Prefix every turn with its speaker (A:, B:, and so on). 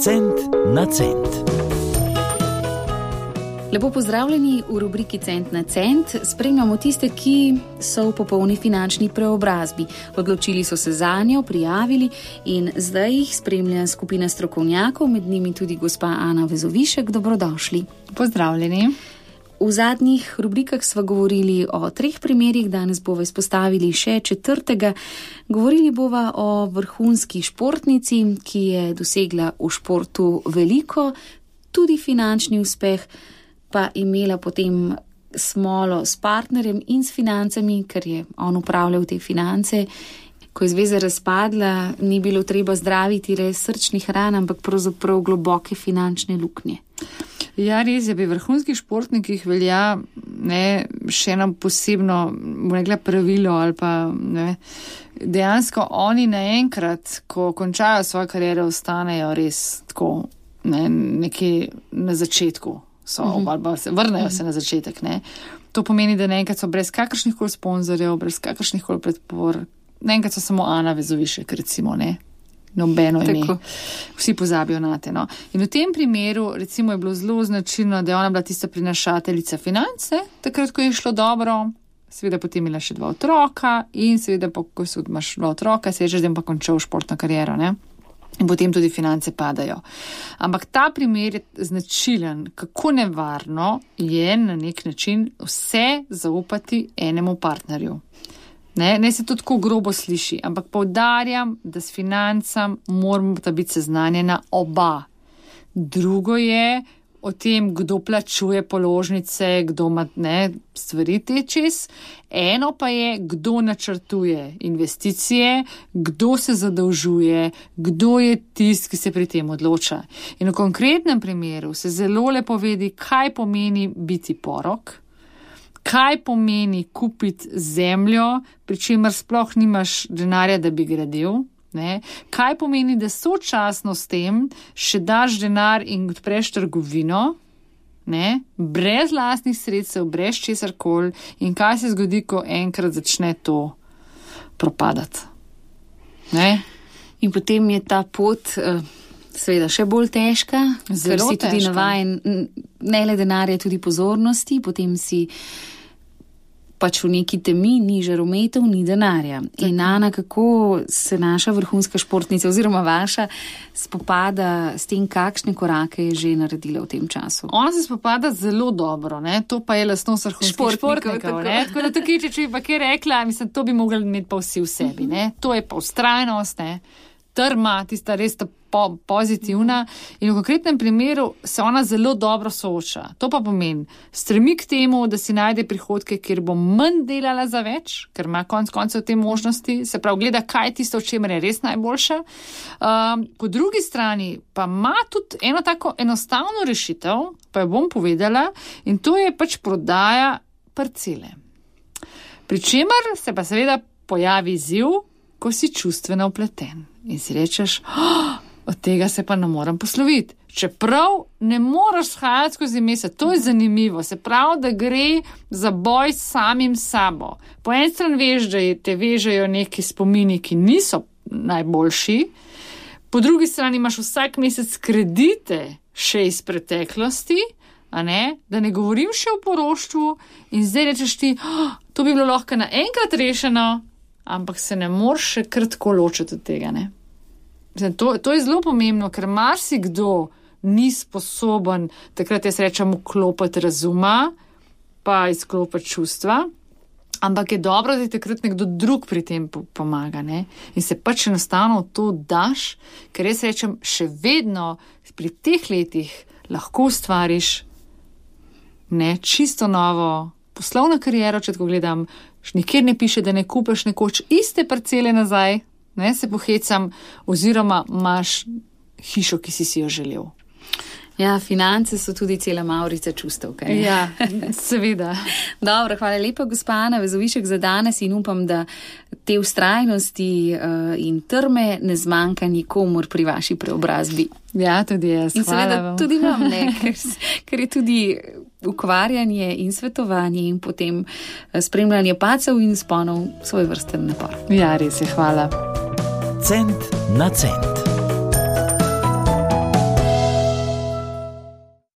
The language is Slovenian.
A: Cent na cent.
B: Lepo pozdravljeni v rubriki Cent na cent. Spremljamo tiste, ki so v popolni finančni preobrazbi. Odločili so se za njo, prijavili in zdaj jih spremlja skupina strokovnjakov, med njimi tudi gospa Ana Vezovišek. Dobrodošli.
C: Pozdravljeni.
B: V zadnjih rubrikah smo govorili o treh primerjih, danes bomo izpostavili še četrtega. Govorili bomo o vrhunski športnici, ki je dosegla v športu veliko, tudi finančni uspeh, pa imela potem smolo s partnerjem in s financami, ker je on upravljal te finance. Ko je zveza razpadla, ni bilo treba zdraviti res srčnih ran, ampak pravzaprav globoke finančne luknje.
C: Ja, res je, pri vrhunskih športnikih velja ne, še eno posebno rekla, pravilo ali pa ne, dejansko oni naenkrat, ko končajo svojo kariero, ostanejo res tako ne, nekje na začetku. So, uh -huh. ali pa se vrnejo uh -huh. se na začetek. Ne. To pomeni, da naenkrat so brez kakršnih koli sponzorjev, brez kakršnih koli predpor, naenkrat so samo Ana Vezovišek, recimo, ne, nobeno ime. Vsi pozabijo na te. No. In v tem primeru, recimo, je bilo zelo značilno, da je ona bila tista prinašateljica finance, takrat, ko je šlo dobro. Seveda, potem imela še dva otroka, in seveda, po, ko si imaš dva otroka, se je že zdaj pa končal športno kariero. Ne? In potem tudi finance padajo. Ampak ta primer je značilen, kako nevarno je na nek način vse zaupati enemu partnerju. Ne, ne se to tako grobo sliši, ampak povdarjam, da s financam moramo biti seznanjena oba. Drugo je o tem, kdo plačuje položnice, kdo ima ne, stvari tečes. Eno pa je, kdo načrtuje investicije, kdo se zadolžuje, kdo je tisti, ki se pri tem odloča. In v konkretnem primeru se zelo lepo vedi, kaj pomeni biti porok kaj pomeni kupiti zemljo, pri čemer sploh nimaš denarja, da bi gradil. Ne? Kaj pomeni, da sočasno s tem še daš denar in odpreš trgovino, ne? brez lastnih sredstev, brez česar koli, in kaj se zgodi, ko enkrat začne to propadati. Ne?
B: In potem je ta pot. Uh... Seveda, še bolj težka, zelo si tudi navaden, ne le denarja, tudi pozornosti, potem si pač v neki temi, ni žarometov, ni denarja. In Ana, kako se naša vrhunska športnica oziroma vaša spopada s tem, kakšne korake je že naredila v tem času?
C: Ona se spopada zelo dobro, ne? to pa je lasnost vrhunskih športnikov. Tako. tako da tukaj, če, če bi pa kaj rekla, mislim, to bi mogli imeti pa vsi v sebi. Ne? To je pa ustrajnost, ne? Trma, tista res ta po, pozitivna. In v konkretnem primeru se ona zelo dobro sooča. To pa pomeni, stremi k temu, da si najde prihodke, kjer bo manj delala za več, ker ima konec koncev te možnosti, se pravi, gleda, kaj je tisto, v čemer je res najboljša. Um, po drugi strani pa ima tudi eno tako enostavno rešitev, pa jo bom povedala, in to je pač prodaja parcele. Pričemer se pa seveda pojavi ziv, ko si čustveno upleten in si rečeš, oh, od tega se pa ne morem posloviti. Čeprav ne moreš shajati skozi mesec, to je zanimivo. Se pravi, da gre za boj s samim sabo. Po eni strani veš, da te vežejo neki spomini, ki niso najboljši, po drugi strani imaš vsak mesec kredite še iz preteklosti, ne? da ne govorim še o poroštvu in zdaj rečeš ti, oh, to bi bilo lahko naenkrat rešeno, ampak se ne moreš še kratko ločiti od tega. To, to je zelo pomembno, ker marsikdo ni sposoben takrat, jaz rečem, vklopiti razuma, pa izklopiti čustva. Ampak je dobro, da ti takrat nekdo drug pri tem pomaga ne? in se pač enostavno to daš, ker jaz rečem, še vedno pri teh letih lahko ustvariš ne, čisto novo poslovno kariero, če tako gledam, nikjer ne piše, da ne kupiš nekoč iste parcele nazaj, ne, se pohecam, oziroma imaš hišo, ki si si jo želel.
B: Ja, finance so tudi cela maurica čustev. Kaj?
C: Ja, seveda.
B: Dobro, hvala lepa, gospa Ana Vezovišek, za danes in upam, da te ustrajnosti uh, in trme ne zmanjka nikomor pri vaši preobrazbi.
C: Ja, tudi jaz.
B: In seveda vam. tudi vam ne, ker, ker je tudi ukvarjanje in svetovanje in potem eh, spremljanje pacev in sponov svoj vrsten napor.
C: Ja, res je, hvala.
A: Cent na cent.